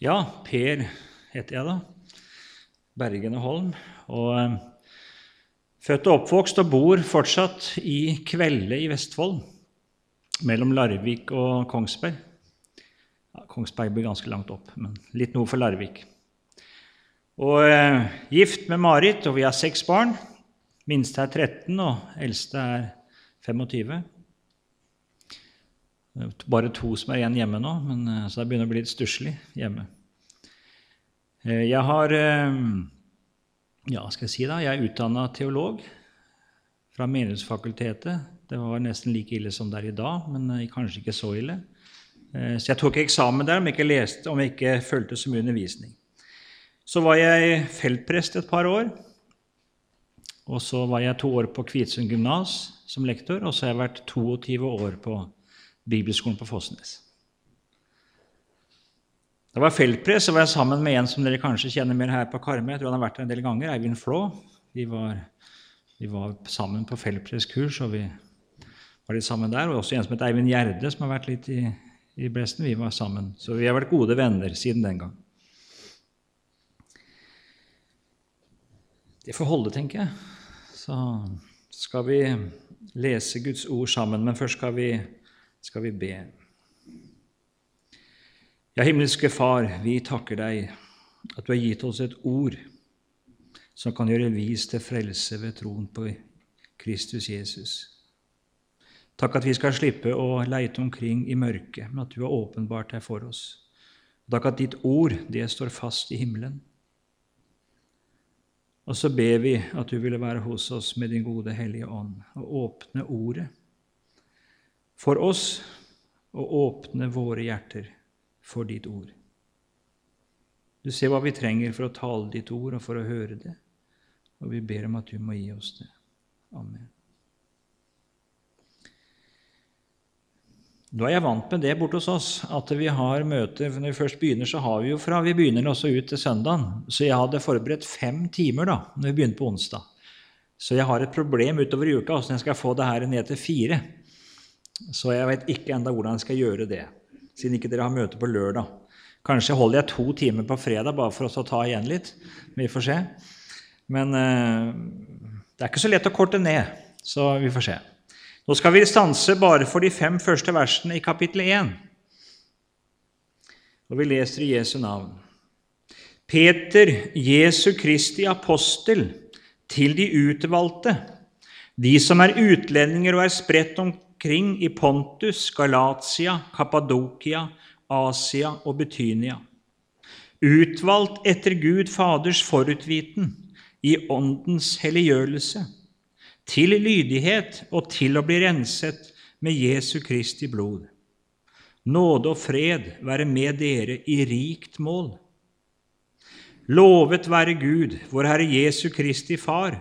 Ja, Per heter jeg, da. Bergen og Holm. Og eh, født og oppvokst og bor fortsatt i Kvelde i Vestfold, mellom Larvik og Kongsberg. Ja, Kongsberg blir ganske langt opp, men litt nord for Larvik. Og eh, gift med Marit, og vi har seks barn. Minste er 13, og eldste er 25. Det er bare to som er igjen hjemme nå, men, eh, så det begynner å bli litt stusslig hjemme. Eh, jeg har eh, Ja, skal jeg si da, jeg er utdanna teolog fra Menighetsfakultetet. Det var nesten like ille som det er i dag, men kanskje ikke så ille. Så jeg tok eksamen der om jeg ikke, leste, om jeg ikke fulgte så mye undervisning. Så var jeg feltprest et par år. Og så var jeg to år på Kvitsund gymnas som lektor, og så har jeg vært 22 år på bibelskolen på Fossnes. Jeg var feltprest, så var jeg sammen med en som dere kanskje kjenner mer her på Karmøy. Jeg tror han har vært der en del ganger, Eivind Flå. Vi var, vi var sammen på feltprestkurs, og vi var litt sammen der. Og også en som het Eivind Gjerde, som har vært litt i, i Bresten. Vi var sammen. Så vi har vært gode venner siden den gang. Det får holde, tenker jeg. Så skal vi lese Guds ord sammen, men først skal vi skal vi be. Ja, himmelske Far, vi takker deg at du har gitt oss et ord som kan gjøre vis til frelse ved troen på Kristus Jesus. Takk at vi skal slippe å leite omkring i mørket, men at du har åpenbart deg for oss. Takk at ditt ord, det står fast i himmelen. Og så ber vi at du ville være hos oss med din gode Hellige Ånd og åpne ordet for oss og åpne våre hjerter for ditt ord. Du ser hva vi trenger for å tale ditt ord og for å høre det, og vi ber om at du må gi oss det. Amen. Nå er jeg vant med det borte hos oss, at vi har møter for Når vi først begynner, så har vi jo fra vi begynner også ut til søndagen. Så jeg hadde forberedt fem timer da, når vi begynte på onsdag. Så jeg har et problem utover i uka åssen jeg skal få det her ned til fire. Så jeg vet ikke enda hvordan jeg skal gjøre det, siden ikke dere har møte på lørdag. Kanskje holder jeg to timer på fredag bare for å ta igjen litt. Vi får se. Men uh, det er ikke så lett å korte ned, så vi får se. Nå skal vi stanse bare for de fem første versene i kapittel 1. Og vi leser i Jesu navn. Peter, Jesu Kristi apostel, til de utvalgte, de som er utlendinger og er spredt om omkring i Pontus, Galatia, Kappadokia, Asia og Betynia. Utvalgt etter Gud Faders forutviten, i Åndens helliggjørelse, til lydighet og til å bli renset med Jesu Kristi blod. Nåde og fred være med dere i rikt mål. Lovet være Gud, vår Herre Jesu Kristi Far,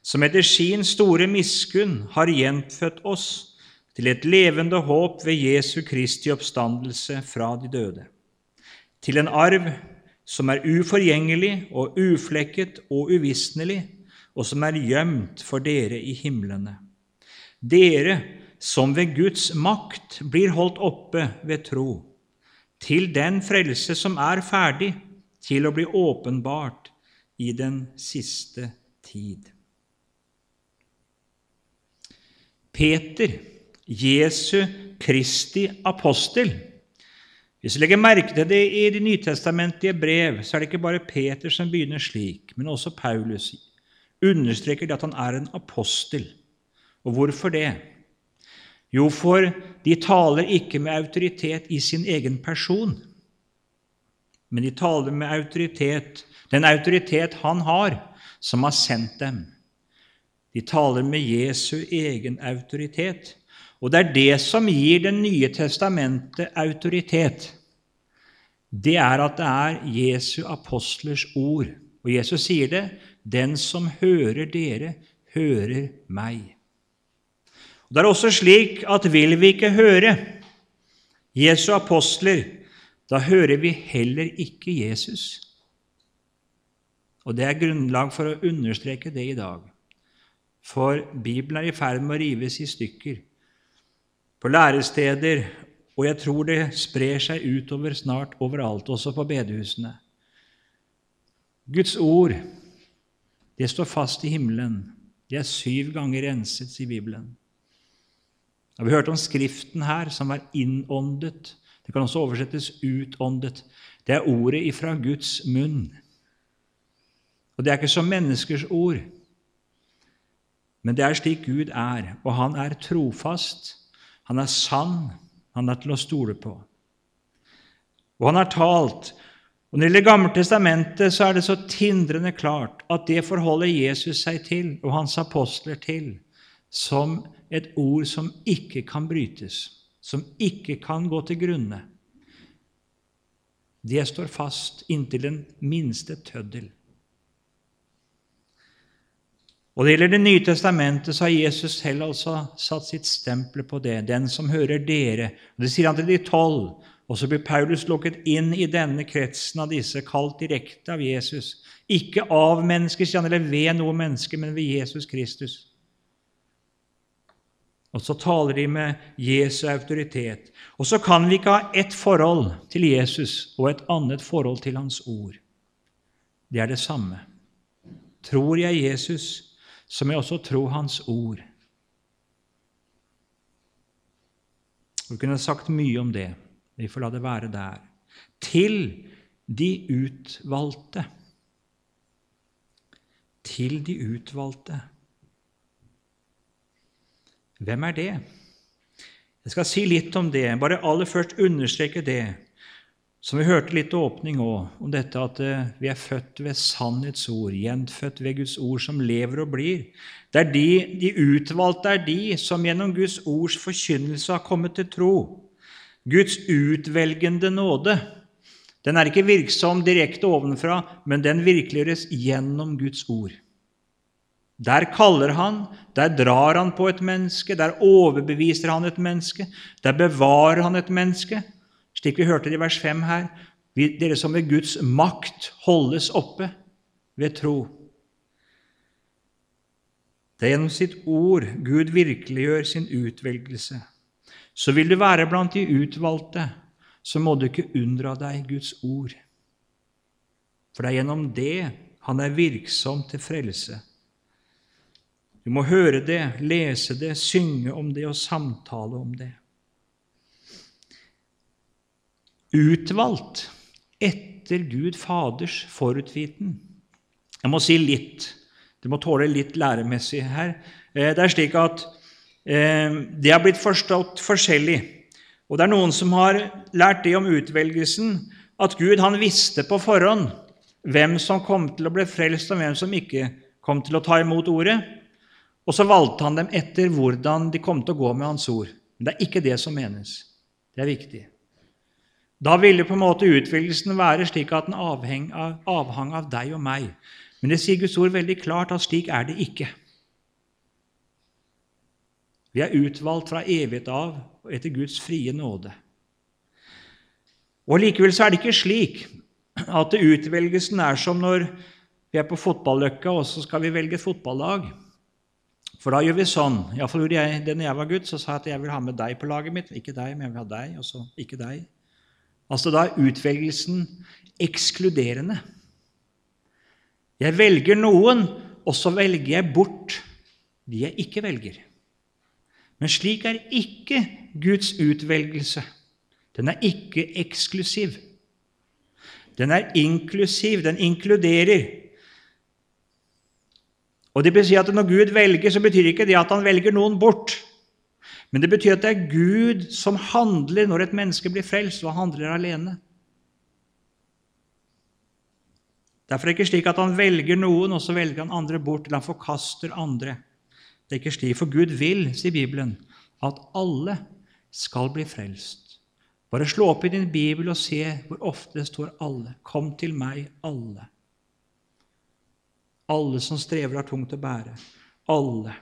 som etter sin store miskunn har gjenfødt oss til et levende håp ved Jesu Kristi oppstandelse fra de døde, til en arv som er uforgjengelig og uflekket og uvisnelig, og som er gjemt for dere i himlene. Dere som ved Guds makt blir holdt oppe ved tro, til den frelse som er ferdig til å bli åpenbart i den siste tid. Peter Jesu Kristi apostel. Hvis vi legger merke til det i de nytestamentlige brev, så er det ikke bare Peter som begynner slik, men også Paulus understreker det at han er en apostel. Og hvorfor det? Jo, for de taler ikke med autoritet i sin egen person, men de taler med autoritet, den autoritet han har, som har sendt dem. De taler med Jesu egen autoritet. Og det er det som gir Det nye testamentet autoritet. Det er at det er Jesu apostlers ord. Og Jesus sier det 'Den som hører dere, hører meg'. Og Det er også slik at vil vi ikke høre Jesu apostler, da hører vi heller ikke Jesus. Og det er grunnlag for å understreke det i dag. For Bibelen er i ferd med å rives i stykker på læresteder og jeg tror det sprer seg utover snart overalt, også på bedehusene. Guds ord, det står fast i himmelen. Det er syv ganger renset i Bibelen. Og Vi hørte om Skriften her, som er innåndet. Det kan også oversettes utåndet. Det er ordet ifra Guds munn. Og det er ikke som menneskers ord, men det er slik Gud er. Og han er trofast, han er sann, han er til å stole på. Og han har talt. Og Når det gjelder Gammeltestamentet, så er det så tindrende klart at det forholder Jesus seg til, og hans apostler til, som et ord som ikke kan brytes, som ikke kan gå til grunne. Det står fast inntil den minste tøddel. Og Det gjelder Det nye testamentet, så har Jesus selv altså satt sitt stempel på det. Den som hører dere. Og Det sier han til de tolv. Og så blir Paulus lukket inn i denne kretsen av disse, kalt direkte av Jesus. Ikke av mennesker, sier han, eller ved noe menneske, men ved Jesus Kristus. Og så taler de med Jesu autoritet. Og så kan vi ikke ha ett forhold til Jesus og et annet forhold til Hans ord. Det er det samme. Tror jeg Jesus, så må jeg også tro Hans ord. Vi kunne sagt mye om det. Vi får la det være der. Til de utvalgte. Til de utvalgte. Hvem er det? Jeg skal si litt om det, bare aller først understreke det som vi hørte litt åpning òg, om dette at eh, vi er født ved sannhetsord, gjenfødt ved Guds ord, som lever og blir. Det er de, de utvalgte er de som gjennom Guds ords forkynnelse har kommet til tro. Guds utvelgende nåde. Den er ikke virksom direkte ovenfra, men den virkeliggjøres gjennom Guds ord. Der kaller han, der drar han på et menneske, der overbeviser han et menneske, der bevarer han et menneske. Slik vi hørte det i vers 5 her. Dere som ved Guds makt holdes oppe ved tro. Det er gjennom sitt ord Gud virkeliggjør sin utvelgelse. Så vil du være blant de utvalgte, så må du ikke unndra deg Guds ord. For det er gjennom det han er virksom til frelse du må høre det, lese det, synge om det og samtale om det. Utvalgt etter Gud Faders forutviten. Jeg må si litt. Det må tåle litt læremessig her. Eh, det er slik at eh, det har blitt forstått forskjellig. Og det er noen som har lært det om utvelgelsen, at Gud han visste på forhånd hvem som kom til å bli frelst, og hvem som ikke kom til å ta imot ordet. Og så valgte han dem etter hvordan de kom til å gå med hans ord. Men det er ikke det som menes. Det er viktig. Da ville på en måte utvelgelsen være slik at den avheng av, avhang av deg og meg. Men det sier Guds ord veldig klart at slik er det ikke. Vi er utvalgt fra evighet av og etter Guds frie nåde. Og Likevel så er det ikke slik at utvelgelsen er som når vi er på fotballøkka og så skal vi velge et fotballag. For da gjør vi sånn. Iallfall gjorde jeg det når jeg var gutt. Så sa jeg at jeg vil ha med deg på laget mitt. Ikke deg, men jeg vil ha deg, og så ikke deg. Altså da er utvelgelsen ekskluderende. Jeg velger noen, og så velger jeg bort de jeg ikke velger. Men slik er ikke Guds utvelgelse. Den er ikke eksklusiv. Den er inklusiv. Den inkluderer. Og det betyr at Når Gud velger, så betyr ikke det at han velger noen bort. Men det betyr at det er Gud som handler når et menneske blir frelst, og handler alene. Derfor er det ikke slik at han velger noen, og så velger han andre bort, eller han forkaster andre. Det er ikke slik, For Gud vil, sier Bibelen, at alle skal bli frelst. Bare slå opp i din bibel og se hvor ofte det står 'alle'. Kom til meg, alle. Alle som strever, har tungt å bære. Alle.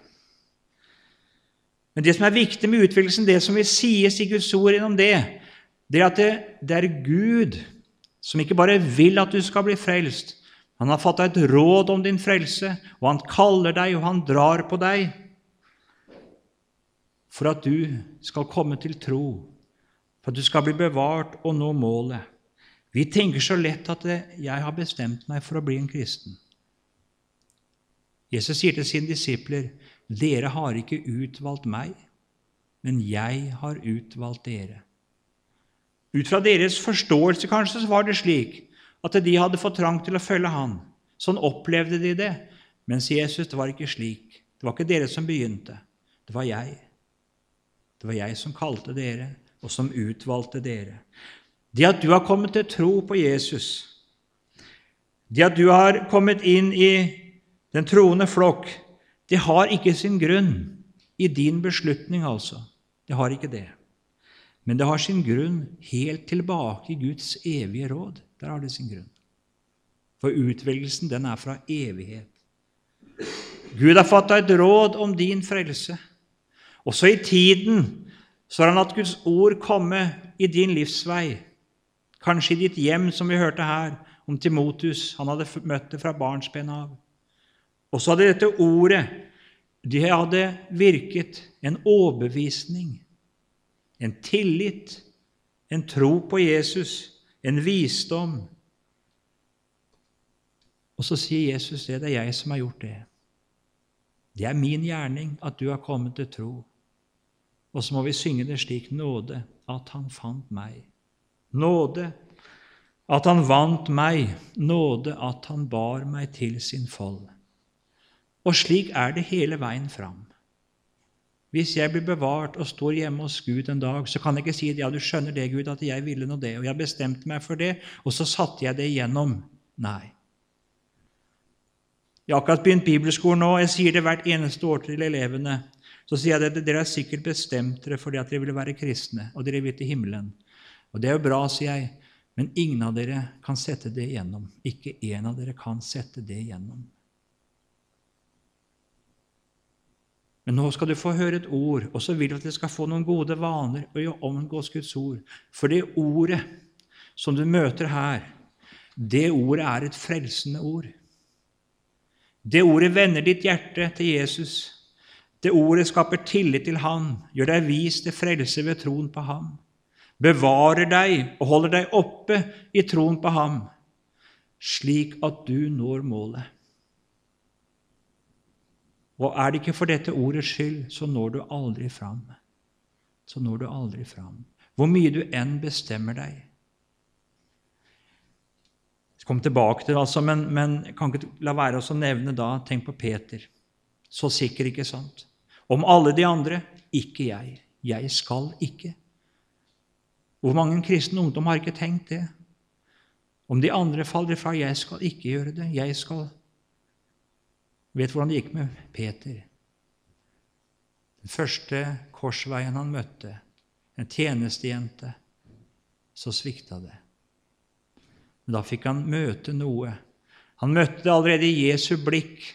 Men det som er viktig med utvelgelsen, det som vil sies i Guds ord gjennom det, det er at det, det, er Gud som ikke bare vil at du skal bli frelst. Han har deg et råd om din frelse, og han kaller deg, og han drar på deg for at du skal komme til tro, for at du skal bli bevart og nå målet. Vi tenker så lett at 'jeg har bestemt meg for å bli en kristen'. Jesus sier til sine disipler, 'Dere har ikke utvalgt meg, men jeg har utvalgt dere'. Ut fra deres forståelse kanskje så var det slik at de hadde fått trang til å følge han. Sånn opplevde de det. Mens Jesus, det var ikke slik. Det var ikke dere som begynte. Det var jeg. Det var jeg som kalte dere, og som utvalgte dere. Det at du har kommet til tro på Jesus, det at du har kommet inn i den troende flokk, det har ikke sin grunn i din beslutning, altså. Det har ikke det. Men det har sin grunn helt tilbake i Guds evige råd. Der har det sin grunn. For utvelgelsen, den er fra evighet. Gud har fatta et råd om din frelse. Også i tiden så har han latt Guds ord komme i din livsvei Kanskje i ditt hjem, som vi hørte her om Timotus. Han hadde møtt det fra barnsben av. Og så hadde dette ordet det hadde virket en overbevisning, en tillit, en tro på Jesus, en visdom. Og så sier Jesus det. Det er jeg som har gjort det. Det er min gjerning at du har kommet til tro. Og så må vi synge det slik nåde at han fant meg. Nåde at han vant meg, nåde at han bar meg til sin fold. Og slik er det hele veien fram. Hvis jeg blir bevart og står hjemme hos Gud en dag, så kan jeg ikke si ja, du skjønner det, Gud, at jeg ville nå det, og jeg bestemte meg for det, og så satte jeg det igjennom. Nei. Jeg har akkurat begynt bibelskolen nå, og jeg sier det hvert eneste år til elevene. Så sier jeg at dere har sikkert bestemt dere fordi at dere ville være kristne, og dere vil til himmelen. Og det er jo bra, sier jeg, men ingen av dere kan sette det igjennom. Ikke én av dere kan sette det igjennom. Men nå skal du få høre et ord, og så vil du at dere skal få noen gode vaner og omgås Guds ord. For det ordet som du møter her, det ordet er et frelsende ord. Det ordet vender ditt hjerte til Jesus. Det ordet skaper tillit til Han, gjør deg vis til frelse ved troen på Ham bevarer deg og holder deg oppe i troen på ham, slik at du når målet. Og er det ikke for dette ordets skyld, så når du aldri fram. Så når du aldri fram. Hvor mye du enn bestemmer deg. Jeg komme tilbake til det, altså, men, men kan ikke la være å nevne da Tenk på Peter. Så sikker, ikke sant? Om alle de andre ikke jeg. Jeg skal ikke. Hvor mange kristne ungdom har ikke tenkt det? Om de andre faller fra 'jeg skal ikke gjøre det', 'jeg skal' Vet hvordan det gikk med Peter. Den første korsveien han møtte, en tjenestejente, så svikta det. Men da fikk han møte noe. Han møtte det allerede i Jesu blikk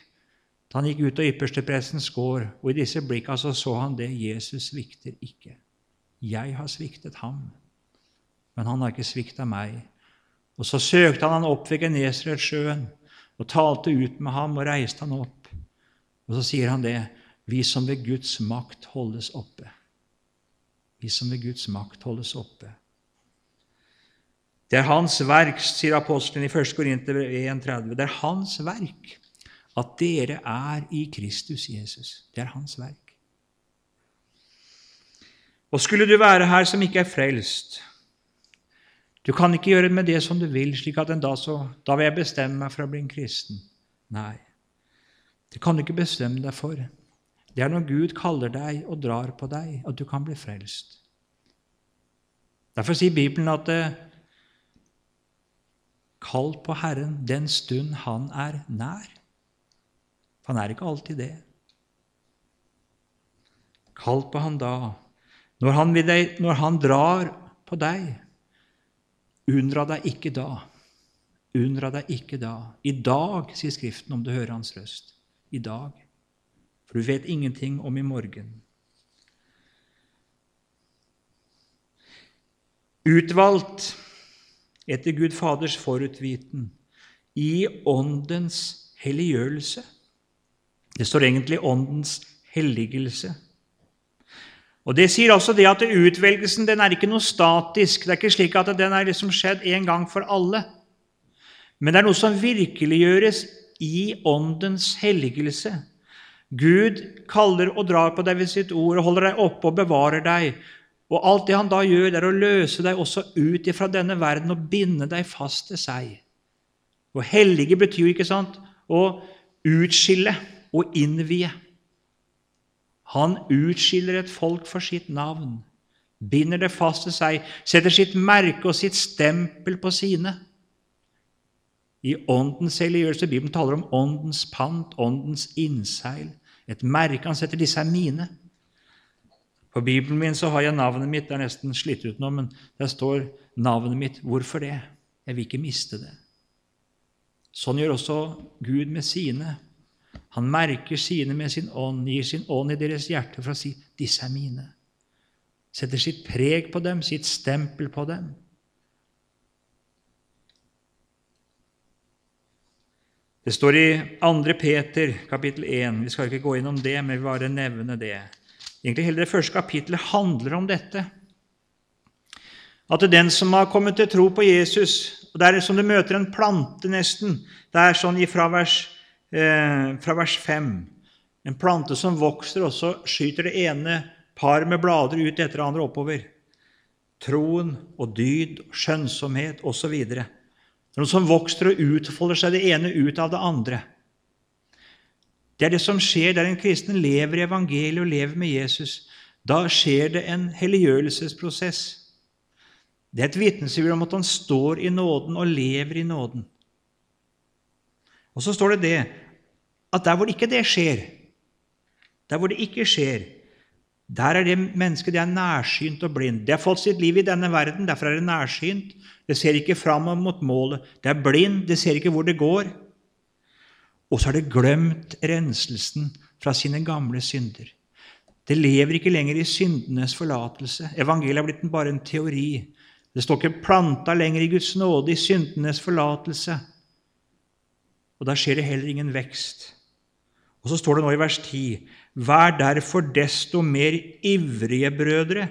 da han gikk ut av yppersteprestens gård, og i disse blikka så, så han det Jesus svikter ikke. Jeg har sviktet ham men han har ikke svikta meg. Og så søkte han han opp ved Genesaretsjøen og talte ut med ham og reiste han opp. Og så sier han det vi som ved Guds makt holdes oppe. Vi som ved Guds makt holdes oppe. Det er hans verk, sier apostelen i 1. Korinter 1,30. Det er hans verk at dere er i Kristus Jesus. Det er hans verk. Og skulle du være her som ikke er frelst, du kan ikke gjøre med det som du vil, slik at en dag så Da vil jeg bestemme meg for å bli en kristen. Nei, det kan du ikke bestemme deg for. Det er når Gud kaller deg og drar på deg, at du kan bli frelst. Derfor sier Bibelen at eh, Kall på Herren den stund Han er nær. For Han er ikke alltid det. Kall på Han da, når Han, deg, når han drar på deg, Undra deg ikke da. Undra deg ikke da. I dag, sier Skriften, om du hører Hans røst. I dag. For du vet ingenting om i morgen. Utvalgt etter Gud Faders forutviten i Åndens helliggjørelse. Det står egentlig Åndens helligelse. Og Det sier også det at utvelgelsen den er ikke noe statisk. Det er ikke slik at den er liksom skjedd en gang for alle. Men det er noe som virkeliggjøres i Åndens helligelse. Gud kaller og drar på deg ved sitt ord og holder deg oppe og bevarer deg. Og alt det han da gjør, det er å løse deg også ut ifra denne verden og binde deg fast til seg. Og hellige betyr ikke sant, å utskille og innvie. Han utskiller et folk for sitt navn, binder det fast til seg, setter sitt merke og sitt stempel på sine. I Åndens helliggjørelse Bibelen taler om Åndens pant, Åndens innseil. Et merke han setter. Disse er mine. På Bibelen min så har jeg navnet mitt. Det er nesten slitt ut nå, men der står navnet mitt. Hvorfor det? Jeg vil ikke miste det. Sånn gjør også Gud med sine. Han merker sine med sin ånd, gir sin ånd i deres hjerte for å si 'disse er mine'. Setter sitt preg på dem, sitt stempel på dem. Det står i 2. Peter kapittel 1. Vi skal ikke gå innom det, men vi bare nevne det. Egentlig Hele det første kapittelet handler om dette. At det er den som har kommet til tro på Jesus og Det er som du møter en plante, nesten. Det er sånn fra vers eh, fra vers 5. En plante som vokser, og så skyter det ene par med blader ut etter det andre oppover. Troen og dyd, skjønnsomhet osv. Noe som vokser og utfolder seg det ene ut av det andre. Det er det som skjer der en kristen lever i evangeliet og lever med Jesus. Da skjer det en helliggjørelsesprosess. Det er et vitnesbyrd om at han står i nåden og lever i nåden. Og så står det det at der hvor ikke det skjer, der hvor det ikke skjer, der er det mennesket det er nærsynt og blind. Det har fått sitt liv i denne verden, derfor er det nærsynt. Det ser ikke fram mot målet. Det er blind, det ser ikke hvor det går. Og så har det glemt renselsen fra sine gamle synder. Det lever ikke lenger i syndenes forlatelse. Evangeliet er blitt bare en teori. Det står ikke planta lenger i Guds nåde, i syndenes forlatelse. Og da skjer det heller ingen vekst. Og så står det nå i vers 10.: Vær derfor desto mer ivrige, brødre,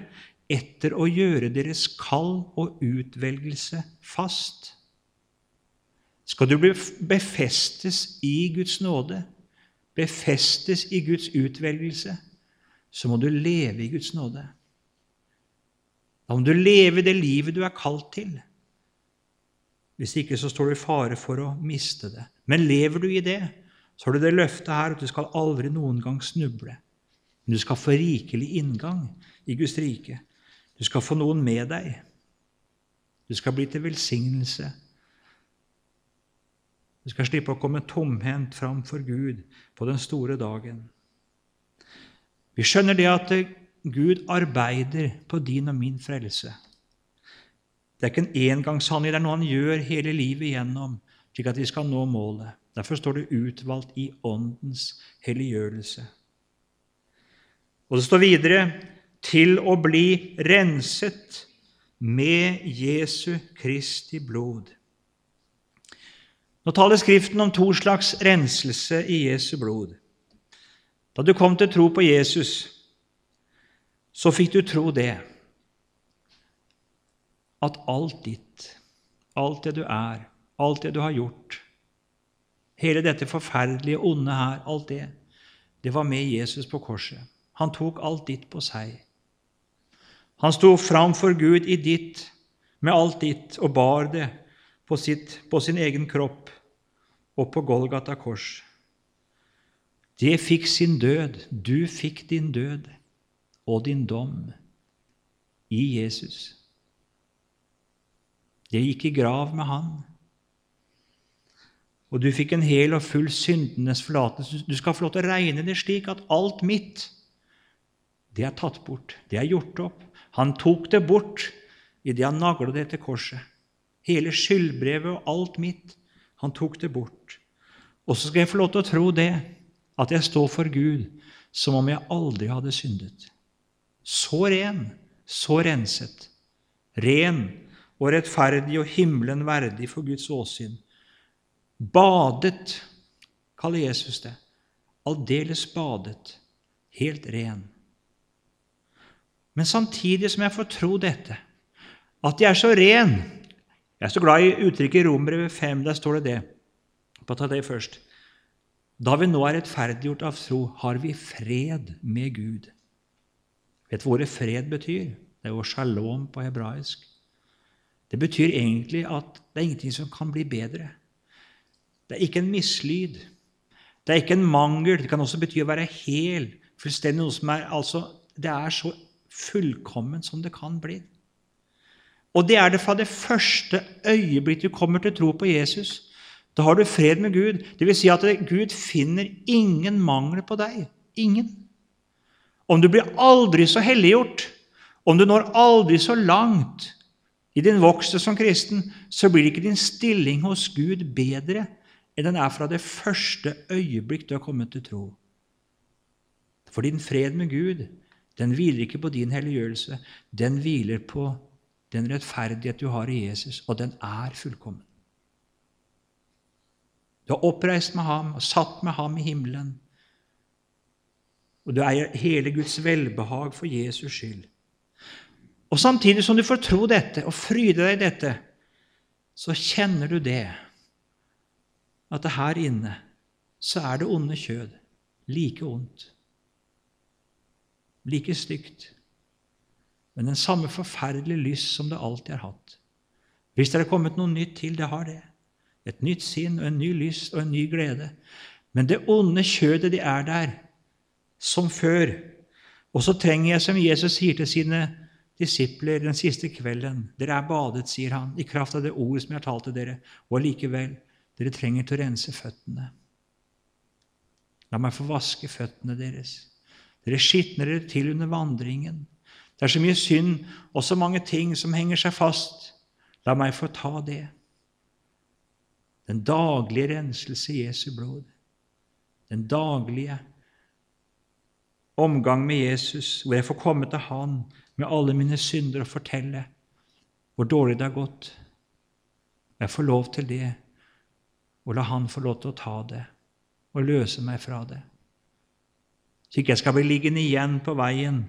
etter å gjøre deres kall og utvelgelse fast. Skal du befestes i Guds nåde, befestes i Guds utvelgelse, så må du leve i Guds nåde. Da må du leve det livet du er kalt til. Hvis ikke så står du i fare for å miste det. Men lever du i det, så har du det løftet her at du skal aldri noen gang snuble. Men du skal få rikelig inngang i Guds rike. Du skal få noen med deg. Du skal bli til velsignelse. Du skal slippe å komme tomhendt framfor Gud på den store dagen. Vi skjønner det at Gud arbeider på din og min frelse. Det er ikke en engangshandling, det er noe han gjør hele livet igjennom, slik at vi skal nå målet. Derfor står det 'utvalgt i Åndens helliggjørelse'. Og det står videre 'til å bli renset med Jesu Kristi blod'. Nå taler Skriften om to slags renselse i Jesu blod. Da du kom til tro på Jesus, så fikk du tro det at alt ditt, alt det du er, alt det du har gjort, Hele dette forferdelige, onde her, alt det, det var med Jesus på korset. Han tok alt ditt på seg. Han sto framfor Gud i ditt, med alt ditt, og bar det på, sitt, på sin egen kropp og på Golgata kors. Det fikk sin død. Du fikk din død og din dom i Jesus. Det gikk i grav med han og du fikk en hel og full syndenes forlatelse. Du skal få lov til å regne det slik at alt mitt, det er tatt bort. Det er gjort opp. Han tok det bort idet han nagla det til korset. Hele skyldbrevet og alt mitt. Han tok det bort. Og så skal jeg få lov til å tro det, at jeg står for Gud som om jeg aldri hadde syndet. Så ren, så renset. Ren og rettferdig og himmelen verdig for Guds åsyn. Badet, kaller Jesus det. Aldeles badet. Helt ren. Men samtidig som jeg får tro dette, at jeg er så ren Jeg er så glad i uttrykket i Rombrevet 5. Der står det det. Bare ta det først. Da vi nå er rettferdiggjort av tro, har vi fred med Gud. Vet du hva ordet fred betyr? Det er jo shalom på hebraisk. Det betyr egentlig at det er ingenting som kan bli bedre. Det er ikke en mislyd. Det er ikke en mangel. Det kan også bety å være hel. Fullstendig noe som er altså, Det er så fullkomment som det kan bli. Og det er det fra det første øyeblikk du kommer til tro på Jesus. Da har du fred med Gud. Det vil si at Gud finner ingen mangler på deg. Ingen. Om du blir aldri så helliggjort, om du når aldri så langt i din vokste som kristen, så blir ikke din stilling hos Gud bedre den er fra det første øyeblikk du har kommet til tro. For din fred med Gud den hviler ikke på din helliggjørelse. Den hviler på den rettferdighet du har i Jesus, og den er fullkommen. Du har oppreist med ham og satt med ham i himmelen. Og du eier hele Guds velbehag for Jesus skyld. Og samtidig som du får tro dette og fryde deg i dette, så kjenner du det at det her inne så er det onde kjød like ondt, like stygt men den samme forferdelige lyst som det alltid har hatt. Hvis det er kommet noe nytt til, det har det. Et nytt sinn og en ny lyst og en ny glede. Men det onde kjødet, de er der som før. Og så trenger jeg, som Jesus sier til sine disipler den siste kvelden Dere er badet, sier han, i kraft av det ordet som jeg har talt til dere. Og allikevel, dere trenger til å rense føttene. La meg få vaske føttene deres. Dere skitner dere til under vandringen. Det er så mye synd og så mange ting som henger seg fast. La meg få ta det. Den daglige renselse i Jesu blod. Den daglige omgang med Jesus, hvor jeg får komme til Han med alle mine synder og fortelle hvor dårlig det har gått. Jeg får lov til det, og la Han få lov til å ta det og løse meg fra det. Så ikke jeg skal bli liggende igjen på veien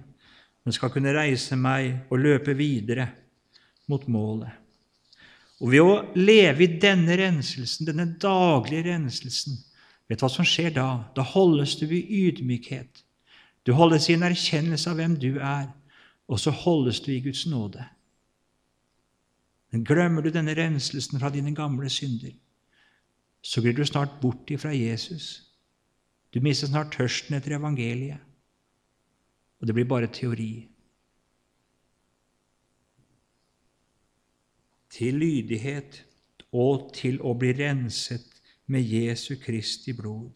men skal kunne reise meg og løpe videre mot målet. Og ved å leve i denne renselsen, denne daglige renselsen, vet du hva som skjer da? Da holdes du i ydmykhet. Du holdes i en erkjennelse av hvem du er, og så holdes du i Guds nåde. Men glemmer du denne renselsen fra dine gamle synder, så blir du snart bort ifra Jesus. Du mister snart tørsten etter evangeliet og det blir bare teori. Til lydighet og til å bli renset med Jesu Kristi blod.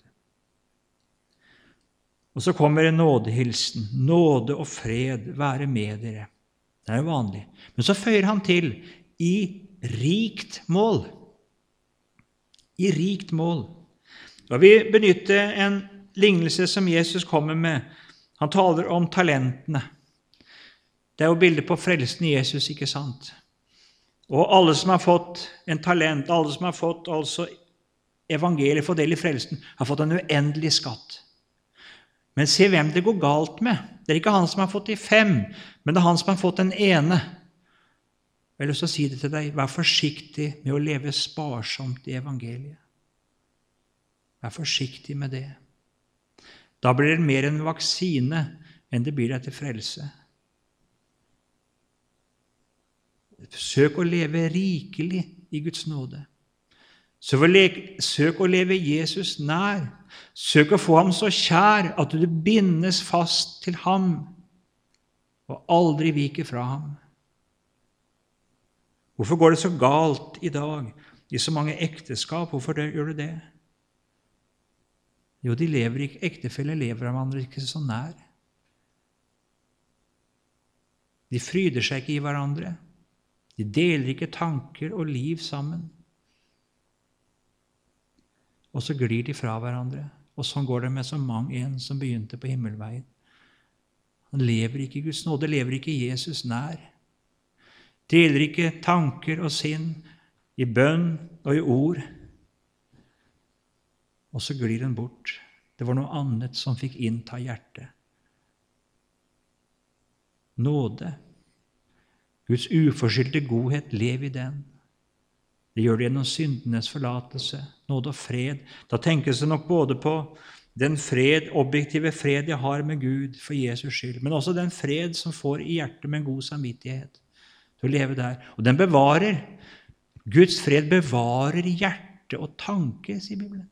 Og så kommer en nådehilsen. Nåde og fred være med dere. Det er jo vanlig. Men så føyer han til i rikt mål. I rikt mål. Da vil vi benytte en lignelse som Jesus kommer med han taler om talentene. Det er jo bildet på frelsen i Jesus, ikke sant? Og alle som har fått en talent, alle som har fått altså evangeliet, for del i frelsen, har fått en uendelig skatt. Men se hvem det går galt med. Det er ikke han som har fått de fem, men det er han som har fått den ene. Jeg har lyst til å si det til deg. Vær forsiktig med å leve sparsomt i evangeliet. Vær forsiktig med det. Da blir det mer en vaksine enn det blir deg til frelse. Søk å leve rikelig i Guds nåde. Søk å leve Jesus nær. Søk å få ham så kjær at du bindes fast til ham og aldri viker fra ham. Hvorfor går det så galt i dag i så mange ekteskap? Hvorfor gjør det det? Jo, de lever ikke, ektefeller lever hverandre ikke så nær. De fryder seg ikke i hverandre. De deler ikke tanker og liv sammen. Og så glir de fra hverandre. Og sånn går det med så mang en som begynte på himmelveien. Han lever ikke i Guds nåde, lever ikke Jesus nær. Deler ikke tanker og sinn i bønn og i ord og så glir den bort. Det var noe annet som fikk innta hjertet. nåde. Guds uforskyldte godhet, lev i den. Det gjør det gjennom syndenes forlatelse, nåde og fred. Da tenkes det nok både på den fred, objektive fred jeg har med Gud for Jesus skyld, men også den fred som får i hjertet med en god samvittighet til å leve der. Og den bevarer. Guds fred bevarer hjerte og tanke, sier Bibelen,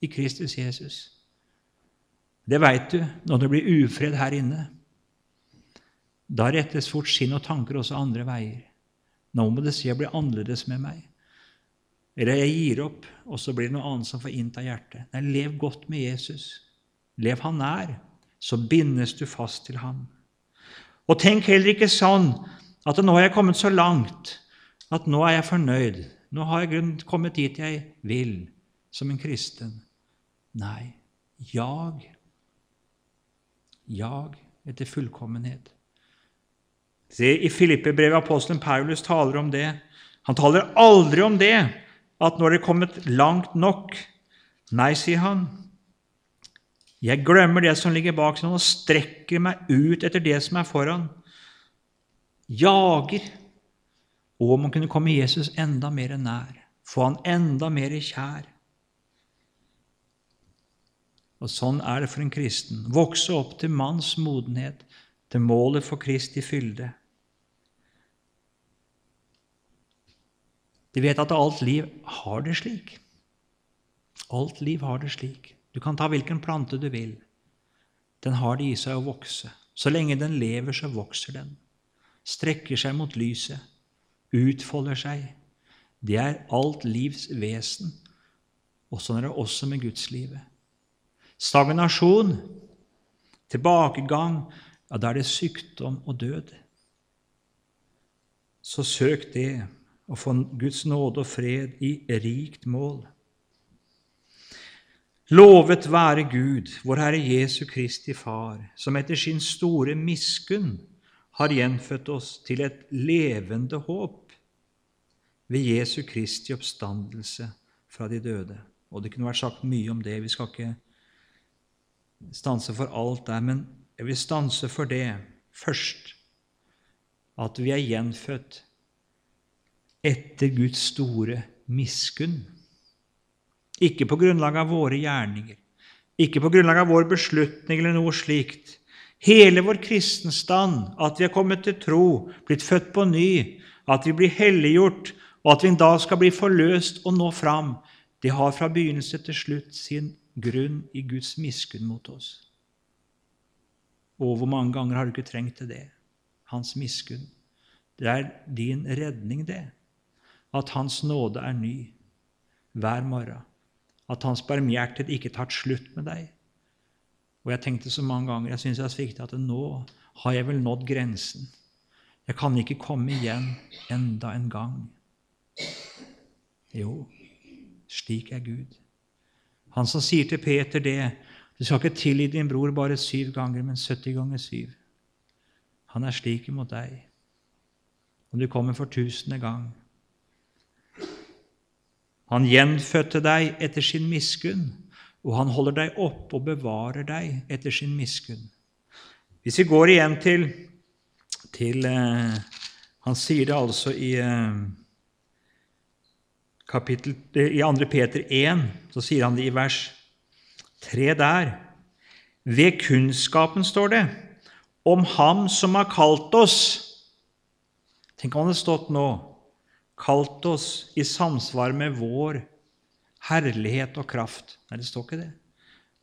i Kristus Jesus. Det veit du når det blir ufred her inne. Da rettes fort sinn og tanker også andre veier. Nå må det si å bli annerledes med meg. Eller jeg gir opp, og så blir det noe annet som får innta hjertet. Nei, lev godt med Jesus. Lev han nær, så bindes du fast til ham. Og tenk heller ikke sånn at nå har jeg kommet så langt at nå er jeg fornøyd. Nå har jeg kommet dit jeg vil som en kristen. Nei, jag. Jag etter fullkommenhet. Se, I Filippe-brevet apostelen Paulus taler om det. Han taler aldri om det at når det er kommet langt nok Nei, sier han. Jeg glemmer det som ligger bak sånn, og strekker meg ut etter det som er foran. Jager. Og om man kunne komme Jesus enda mer nær, få han enda mer kjær. Og Sånn er det for en kristen. Vokse opp til manns modenhet, til målet for Kristi fylde. De vet at alt liv har det slik. Alt liv har det slik. Du kan ta hvilken plante du vil. Den har det i seg å vokse. Så lenge den lever, så vokser den. Strekker seg mot lyset. Utfolder seg. Det er alt livs vesen. Og sånn er det også med gudslivet. Stagnasjon, tilbakegang, ja, da er det sykdom og død. Så søk det og få Guds nåde og fred i rikt mål. Lovet være Gud, vår Herre Jesu Kristi Far, som etter sin store miskunn har gjenfødt oss til et levende håp ved Jesu Kristi oppstandelse fra de døde. Og Det kunne vært sagt mye om det. Vi skal ikke stanse for alt der, men jeg vil stanse for det først, at vi er gjenfødt etter Guds store miskunn. Ikke på grunnlag av våre gjerninger, ikke på grunnlag av vår beslutning eller noe slikt. Hele vår kristenstand, at vi er kommet til tro, blitt født på ny, at vi blir helliggjort, og at vi en dag skal bli forløst og nå fram, det har fra begynnelse til slutt sin grunn i Guds miskunn mot oss. Og hvor mange ganger har du ikke trengt til det? Hans miskunn. Det er din redning, det at Hans nåde er ny hver morgen, at Hans barmhjertighet ikke tar slutt med deg. Og jeg tenkte så mange ganger jeg synes jeg har sviktet at nå har jeg vel nådd grensen. Jeg kan ikke komme igjen enda en gang. Jo, slik er Gud. Han som sier til Peter det Du skal ikke tilgi din bror bare syv ganger, men 70 ganger syv. Han er slik imot deg. Om du kommer for tusende gang, han gjenfødte deg etter sin miskunn, og han holder deg oppe og bevarer deg etter sin miskunn. Hvis vi går igjen til, til eh, Han sier det altså i eh, kapittel, i 2. Peter 1, så sier han det i vers 3 der. Ved kunnskapen, står det, om Ham som har kalt oss. Tenk om det hadde stått nå kalt oss i samsvar med vår herlighet og kraft. Nei, det står ikke det.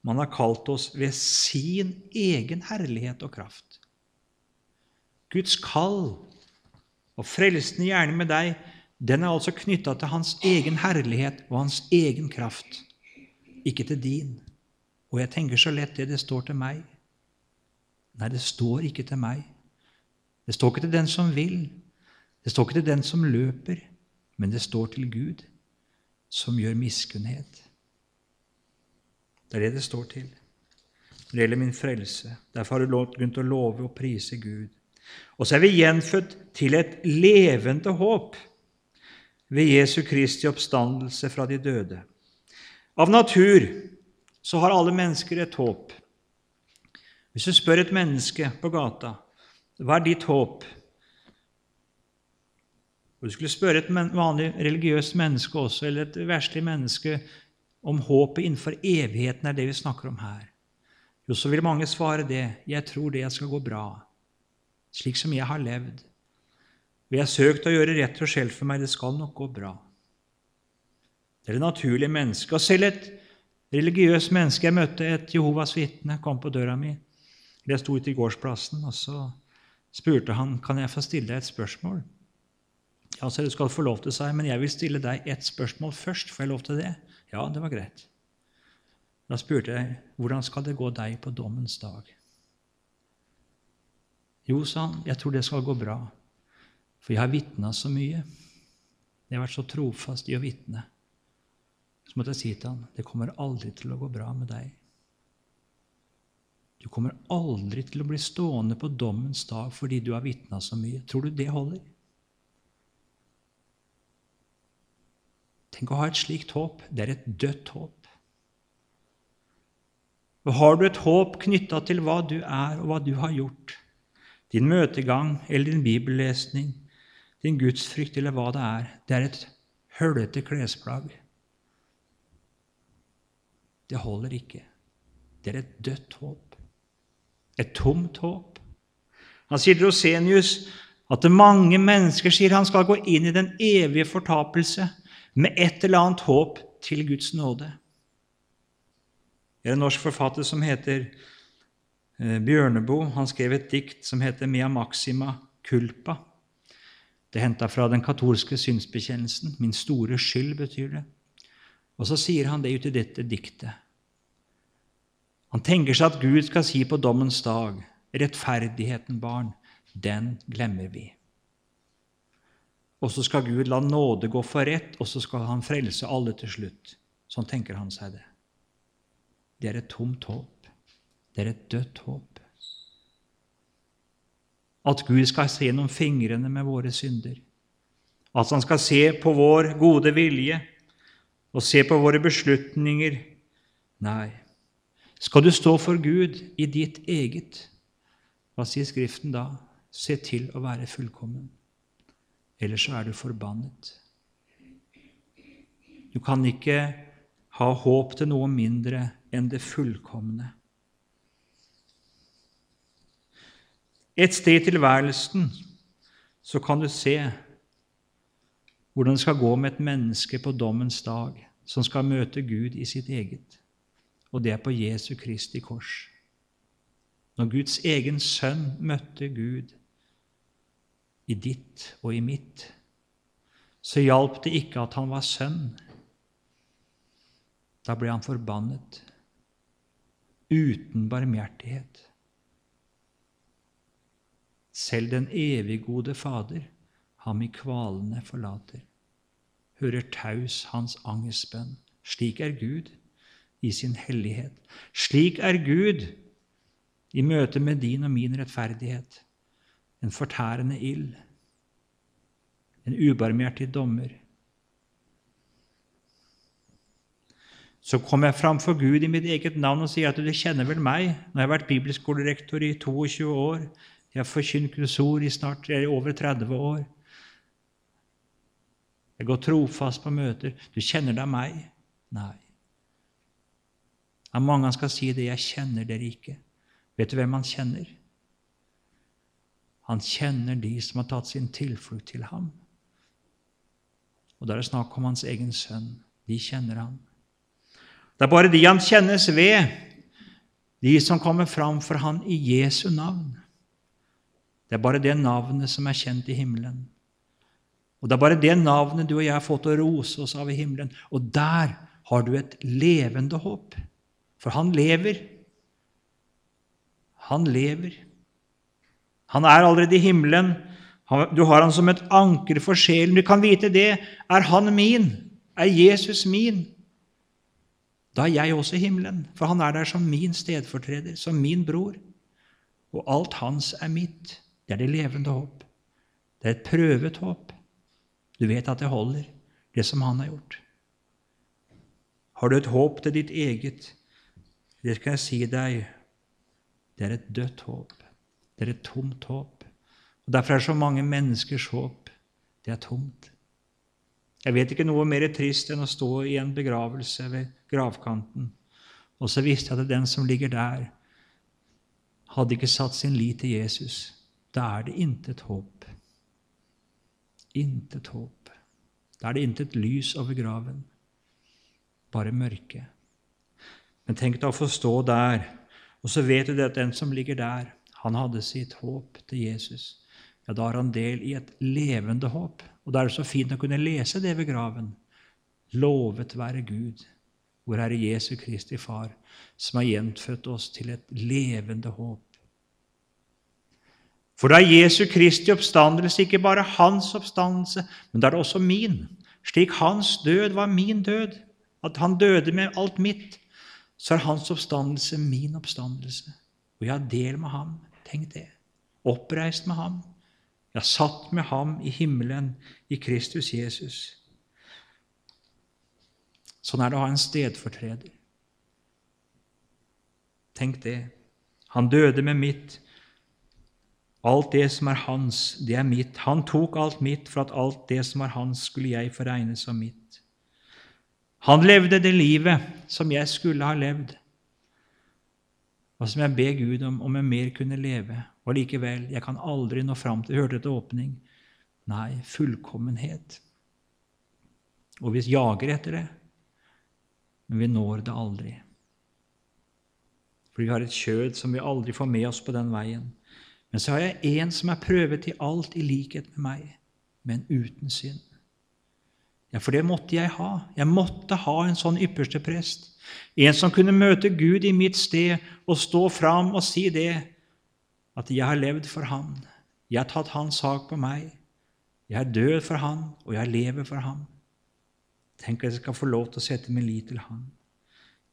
Man har kalt oss ved sin egen herlighet og kraft. Guds kall og frelsende gjerne med deg, den er altså knytta til hans egen herlighet og hans egen kraft, ikke til din. Og jeg tenker så lett det det står til meg. Nei, det står ikke til meg. Det står ikke til den som vil. Det står ikke til den som løper, men det står til Gud, som gjør miskunnhet. Det er det det står til. Det gjelder min frelse. Derfor har du til å love og prise Gud. Og så er vi gjenfødt til et levende håp ved Jesu Kristi oppstandelse fra de døde. Av natur så har alle mennesker et håp. Hvis du spør et menneske på gata Hva er ditt håp? Og Du skulle spørre et vanlig religiøst menneske også, eller et verslig menneske, om håpet innenfor evigheten er det vi snakker om her. Jo, så vil mange svare det. Jeg tror det skal gå bra, slik som jeg har levd. Vi har søkt å gjøre rett og skjelt for meg. Det skal nok gå bra. Det er det naturlige mennesket. Og selv et religiøst menneske Jeg møtte et Jehovas vitne, kom på døra mi. Jeg sto ute i gårdsplassen, og så spurte han kan jeg få stille deg et spørsmål. Ja, så du skal få lov til, seg, men jeg vil stille deg ett spørsmål først. Får jeg lov til det? Ja, det var greit. Da spurte jeg hvordan skal det gå deg på dommens dag. Jo, sa han, jeg tror det skal gå bra, for jeg har vitna så mye. Jeg har vært så trofast i å vitne. Så måtte jeg si til han, det kommer aldri til å gå bra med deg. Du kommer aldri til å bli stående på dommens dag fordi du har vitna så mye. Tror du det holder? Tenk å ha et slikt håp. Det er et dødt håp. Og Har du et håp knytta til hva du er, og hva du har gjort, din møtegang eller din bibellesning, din gudsfrykt eller hva det er, det er et høllete klesplagg. Det holder ikke. Det er et dødt håp. Et tomt håp. Han sier til Rosenius at mange mennesker sier han skal gå inn i den evige fortapelse med et eller annet håp til Guds nåde. Det er en norsk forfatter som heter eh, Bjørneboe. Han skrev et dikt som heter Mia maxima culpa. Det er henta fra den katolske synsbekjennelsen. Min store skyld, betyr det. Og så sier han det ut i dette diktet. Han tenker seg at Gud skal si på dommens dag, rettferdigheten, barn, den glemmer vi. Og så skal Gud la nåde gå for rett, og så skal han frelse alle til slutt. Sånn tenker han seg det. Det er et tomt håp. Det er et dødt håp. At Gud skal se gjennom fingrene med våre synder. At han skal se på vår gode vilje og se på våre beslutninger. Nei. Skal du stå for Gud i ditt eget, hva sier Skriften da? Se til å være fullkommen ellers så er du forbannet. Du kan ikke ha håp til noe mindre enn det fullkomne. Et sted i tilværelsen så kan du se hvordan det skal gå med et menneske på dommens dag, som skal møte Gud i sitt eget, og det er på Jesu Kristi kors. Når Guds egen sønn møtte Gud i ditt og i mitt, så hjalp det ikke at han var sønn. Da ble han forbannet, uten barmhjertighet. Selv den eviggode Fader ham i kvalene forlater, hører taus hans angstbønn. Slik er Gud i sin hellighet. Slik er Gud i møte med din og min rettferdighet en fortærende ild, en ubarmhjertig dommer. Så kom jeg framfor Gud i mitt eget navn og sier at du kjenner vel meg. Nå har jeg vært bibelskolerektor i 22 år. Jeg har forkynt Guds ord i snart over 30 år. Jeg går trofast på møter. Du kjenner da meg? Nei. Er mange han skal si det. Jeg kjenner dere ikke. Vet du hvem han kjenner? Han kjenner de som har tatt sin tilflukt til ham. Og da er det snakk om hans egen sønn. De kjenner ham. Det er bare de han kjennes ved, de som kommer fram for han i Jesu navn. Det er bare det navnet som er kjent i himmelen. Og det er bare det navnet du og jeg har fått å rose oss av i himmelen. Og der har du et levende håp. For han lever. Han lever. Han er allerede i himmelen. Du har han som et anker for sjelen. Du kan vite det. Er han min? Er Jesus min? Da er jeg også i himmelen, for han er der som min stedfortreder, som min bror. Og alt hans er mitt. Det er det levende håp. Det er et prøvet håp. Du vet at det holder, det som han har gjort. Har du et håp til ditt eget, det skal jeg si deg, det er et dødt håp. Det er et tomt håp. Og Derfor er så mange menneskers håp det er tomt. Jeg vet ikke noe mer trist enn å stå i en begravelse ved gravkanten, og så visste jeg at den som ligger der, hadde ikke satt sin lit til Jesus. Da er det intet håp. Intet håp. Da er det intet lys over graven. Bare mørke. Men tenk deg å få stå der, og så vet du at den som ligger der, han hadde sitt håp til Jesus. Ja, da har han del i et levende håp. Og da er det så fint å kunne lese det ved graven. Lovet være Gud, hvor Herre Jesu Kristi Far, som har gjenfødt oss til et levende håp. For da er Jesu Kristi oppstandelse ikke bare hans oppstandelse, men da er det også min. Slik hans død var min død, at han døde med alt mitt, så er hans oppstandelse min oppstandelse. Og jeg har del med ham. Tenk det. Oppreist med ham. Ja, satt med ham i himmelen i Kristus Jesus. Sånn er det å ha en stedfortreder. Tenk det. Han døde med mitt Alt det som er hans, det er mitt. Han tok alt mitt for at alt det som var hans, skulle jeg få regne som mitt. Han levde det livet som jeg skulle ha levd, og som jeg ber Gud om om jeg mer kunne leve. Og likevel, jeg kan aldri nå fram til Hørte dette åpning? Nei, fullkommenhet. Og vi jager etter det, men vi når det aldri. For vi har et kjød som vi aldri får med oss på den veien. Men så har jeg en som er prøvet i alt i likhet med meg, men uten synd. Ja, for det måtte jeg ha. Jeg måtte ha en sånn ypperste prest. En som kunne møte Gud i mitt sted og stå fram og si det, at jeg har levd for Han. Jeg har tatt Hans sak på meg. Jeg er død for Han, og jeg lever for Han. Tenk at jeg skal få lov til å sette min lit til Han.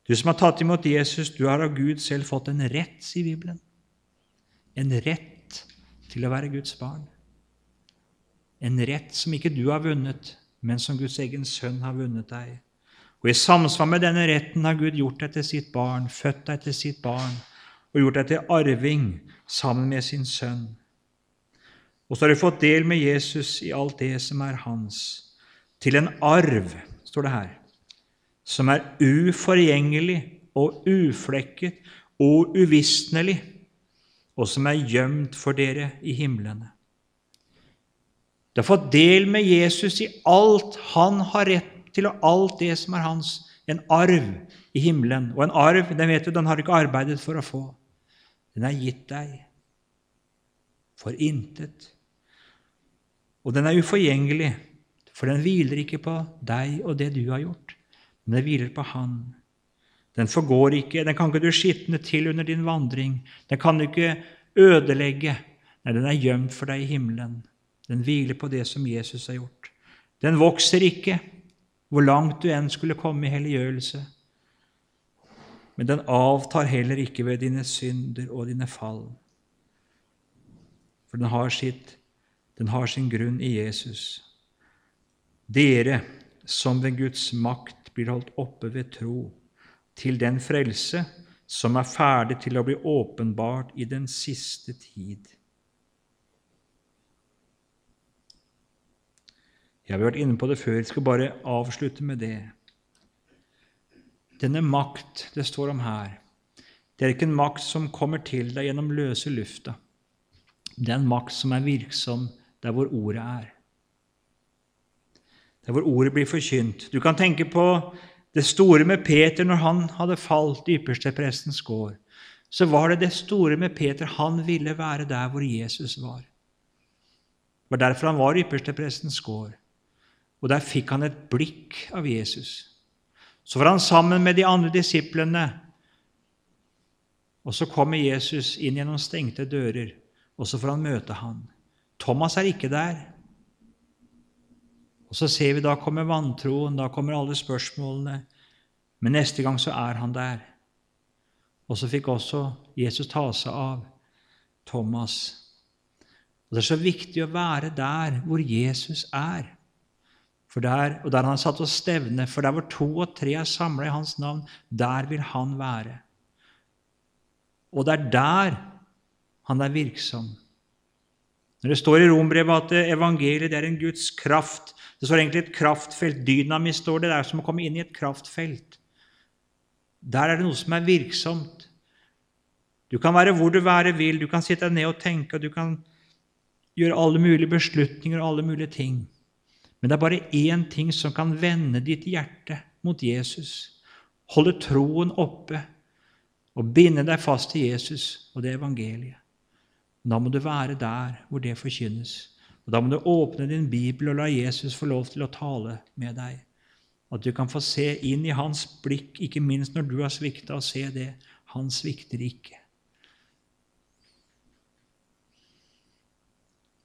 Du som har tatt imot Jesus, du har av Gud selv fått en rett, sier Bibelen en rett til å være Guds barn. En rett som ikke du har vunnet, men som Guds egen sønn har vunnet deg. Og I samsvar med denne retten har Gud gjort deg til sitt barn, født deg til sitt barn og gjort deg til arving sammen med sin sønn. Og så har du fått del med Jesus i alt det som er hans, til en arv, står det her, som er uforgjengelig og uflekket og uvisnelig og som er gjemt for dere i himlene. Du har fått del med Jesus i alt han har rett til, og alt det som er hans. En arv i himmelen. Og en arv den vet du, den har du ikke arbeidet for å få. Den er gitt deg for intet. Og den er uforgjengelig, for den hviler ikke på deg og det du har gjort, men den hviler på Han. Den forgår ikke, den kan ikke du skitne til under din vandring. Den kan du ikke ødelegge. Nei, den er gjemt for deg i himmelen. Den hviler på det som Jesus har gjort. Den vokser ikke, hvor langt du enn skulle komme i helliggjørelse. Men den avtar heller ikke ved dine synder og dine fall. For den har, sitt, den har sin grunn i Jesus. Dere som ved Guds makt blir holdt oppe ved tro, til den frelse som er ferdig til å bli åpenbart i den siste tid. Jeg har vært inne på det før, jeg skal bare avslutte med det. Denne makt det står om her, det er ikke en makt som kommer til deg gjennom løse lufta. Det er en makt som er virksom der hvor ordet er. Der hvor ordet blir forkynt. Du kan tenke på det store med Peter når han hadde falt i ypperste prestens gård, så var det det store med Peter han ville være der hvor Jesus var. Det var derfor han var i ypperste prestens gård. Og der fikk han et blikk av Jesus. Så var han sammen med de andre disiplene, og så kommer Jesus inn gjennom stengte dører, og så får han møte han. Thomas er ikke der. Og så ser vi da kommer vantroen, da kommer alle spørsmålene. Men neste gang så er han der. Og så fikk også Jesus ta seg av Thomas. Og Det er så viktig å være der hvor Jesus er. For der, og der han satt og stevne, for der hvor to og tre er samla i hans navn, der vil han være. Og det er der han er virksom. Når det står i Rombrevet at evangeliet er en Guds kraft Det står egentlig et kraftfelt. Dynamis står det. Det er som å komme inn i et kraftfelt. Der er det noe som er virksomt. Du kan være hvor du være vil, du kan sitte deg ned og tenke, og du kan gjøre alle mulige beslutninger og alle mulige ting. Men det er bare én ting som kan vende ditt hjerte mot Jesus, holde troen oppe og binde deg fast til Jesus og det evangeliet. Da må du være der hvor det forkynnes. Og Da må du åpne din bibel og la Jesus få lov til å tale med deg. At du kan få se inn i hans blikk, ikke minst når du har svikta, og se det. Han svikter ikke.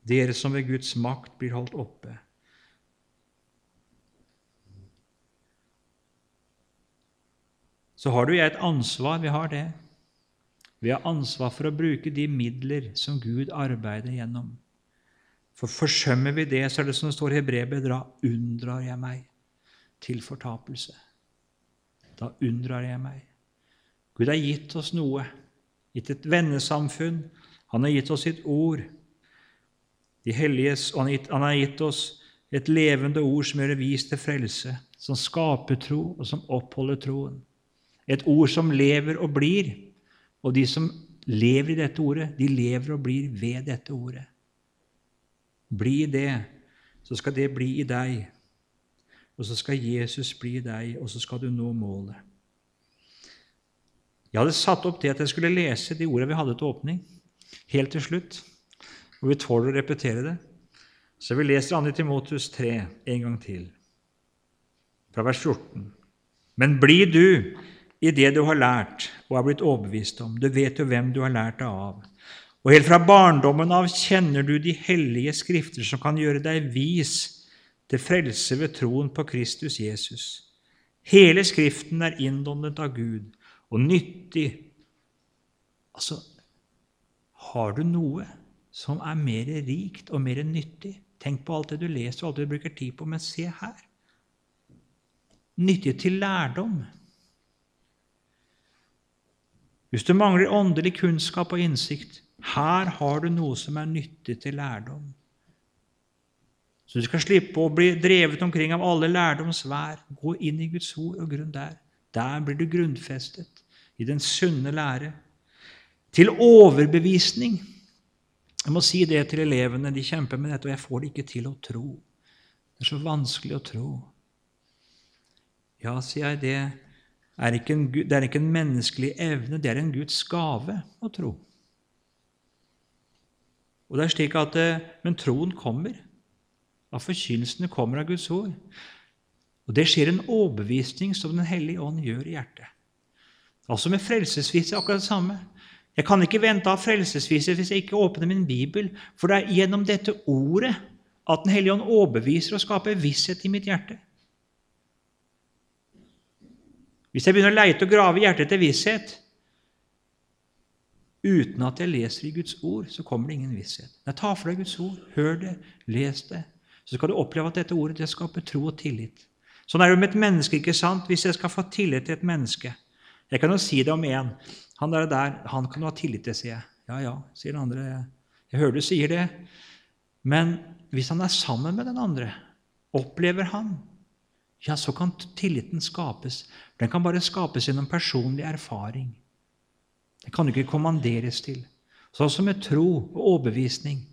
Dere som ved Guds makt blir holdt oppe. Så har du jeg et ansvar. Vi har det. Vi har ansvar for å bruke de midler som Gud arbeider gjennom. For forsømmer vi det, så er det som det står i Hebrevet, da unndrar jeg meg til fortapelse. Da unndrar jeg meg. Gud har gitt oss noe, gitt et vennesamfunn. Han har gitt oss sitt ord. De helliges, og han har gitt oss et levende ord som gjør det vis til frelse, som skaper tro, og som oppholder troen. Et ord som lever og blir. Og de som lever i dette ordet, de lever og blir ved dette ordet. Bli det, så skal det bli i deg. Og så skal Jesus bli i deg, og så skal du nå målet. Jeg hadde satt opp det at jeg skulle lese de ordene vi hadde til åpning, helt til slutt. Og vi tåler å repetere det. Så vi leser 2. Timotus 3 en gang til, fra vers 14. Men bli du i det du har lært og er blitt overbevist om. Du vet jo hvem du har lært det av. Og helt fra barndommen av kjenner du de hellige skrifter som kan gjøre deg vis til frelse ved troen på Kristus Jesus. Hele Skriften er innåndet av Gud og nyttig. Altså, har du noe som er mer rikt og mer nyttig? Tenk på alt det du leser og alt det du bruker tid på, men se her. Nyttig til lærdom hvis du mangler åndelig kunnskap og innsikt, her har du noe som er nyttig til lærdom. Så du skal slippe å bli drevet omkring av alle lærdoms vær. Gå inn i Guds ord og grunn der. Der blir du grunnfestet i den sunne lære. Til overbevisning. Jeg må si det til elevene. De kjemper med dette, og jeg får det ikke til å tro. Det er så vanskelig å tro. Ja, sier jeg det er en, det er ikke en menneskelig evne, det er en Guds gave å tro. Og det er slik at, eh, Men troen kommer. At forkynnelsene kommer av Guds ord. Og Det skjer en overbevisning som Den hellige ånd gjør i hjertet. Altså med frelsesvise akkurat det samme. Jeg kan ikke vente av frelsesvise hvis jeg ikke åpner min bibel, for det er gjennom dette ordet at Den hellige ånd overbeviser og skaper visshet i mitt hjerte. Hvis jeg begynner å leite og grave hjertet til visshet uten at jeg leser i Guds ord, så kommer det ingen visshet. Nei, Ta for deg Guds ord, hør det, les det. Så skal du oppleve at dette ordet det skaper tro og tillit. Sånn er det med et menneske. ikke sant? Hvis jeg skal få tillit til et menneske Jeg kan jo si det om én. Han der, der han kan du ha tillit til, sier jeg. Ja, ja, sier den andre. Jeg hører du sier det. Men hvis han er sammen med den andre, opplever han ja, så kan tilliten skapes. Den kan bare skapes gjennom personlig erfaring. Den kan ikke kommanderes til. Sånn som med tro og overbevisning.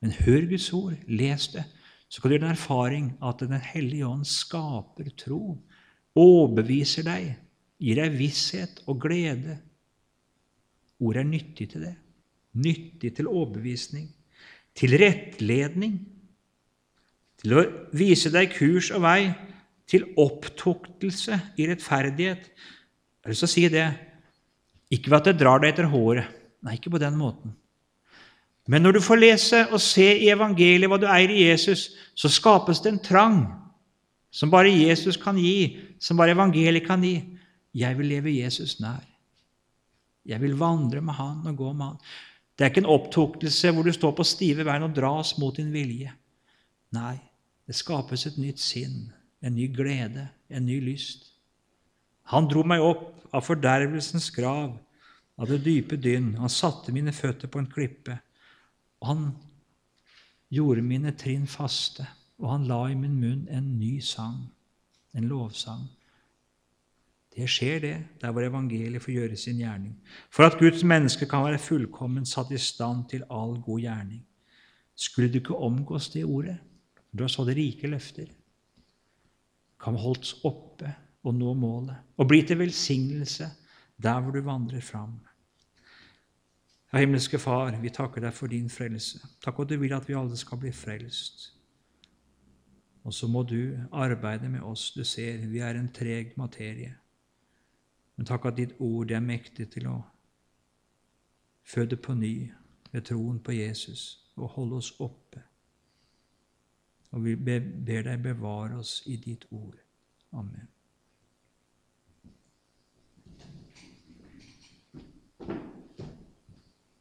Men hør Guds ord, les det, så kan du gjøre en erfaring at Den hellige ånd skaper tro, overbeviser deg, gir deg visshet og glede. Ordet er nyttig til det. Nyttig til overbevisning. Til rettledning. Til å vise deg kurs og vei til opptuktelse i rettferdighet. Jeg har lyst til å si det. Ikke ved at det drar deg etter håret. Nei, ikke på den måten. Men når du får lese og se i evangeliet hva du eier i Jesus, så skapes det en trang som bare Jesus kan gi, som bare evangeliet kan gi. Jeg vil leve Jesus nær. Jeg vil vandre med Han og gå med Han. Det er ikke en opptuktelse hvor du står på stive bein og dras mot din vilje. Nei, det skapes et nytt sinn en ny glede, en ny lyst. Han dro meg opp av fordervelsens grav, av det dype dynn. Han satte mine føtter på en klippe. Og han gjorde mine trinn faste, og han la i min munn en ny sang, en lovsang. Det skjer, det, der hvor evangeliet får gjøre sin gjerning. For at Guds menneske kan være fullkommen satt i stand til all god gjerning. Skulle du ikke omgås det ordet? Du har så det rike løfter. Kan holdes oppe og nå målet, og bli til velsignelse der hvor du vandrer fram. Ja, himmelske Far, vi takker deg for din frelse. Takk at du vil at vi alle skal bli frelst. Og så må du arbeide med oss. Du ser, vi er en treg materie. Men takk at ditt ord er mektig til å føde på ny ved troen på Jesus og holde oss oppe. Og vi ber deg bevare oss i ditt ord. Amen.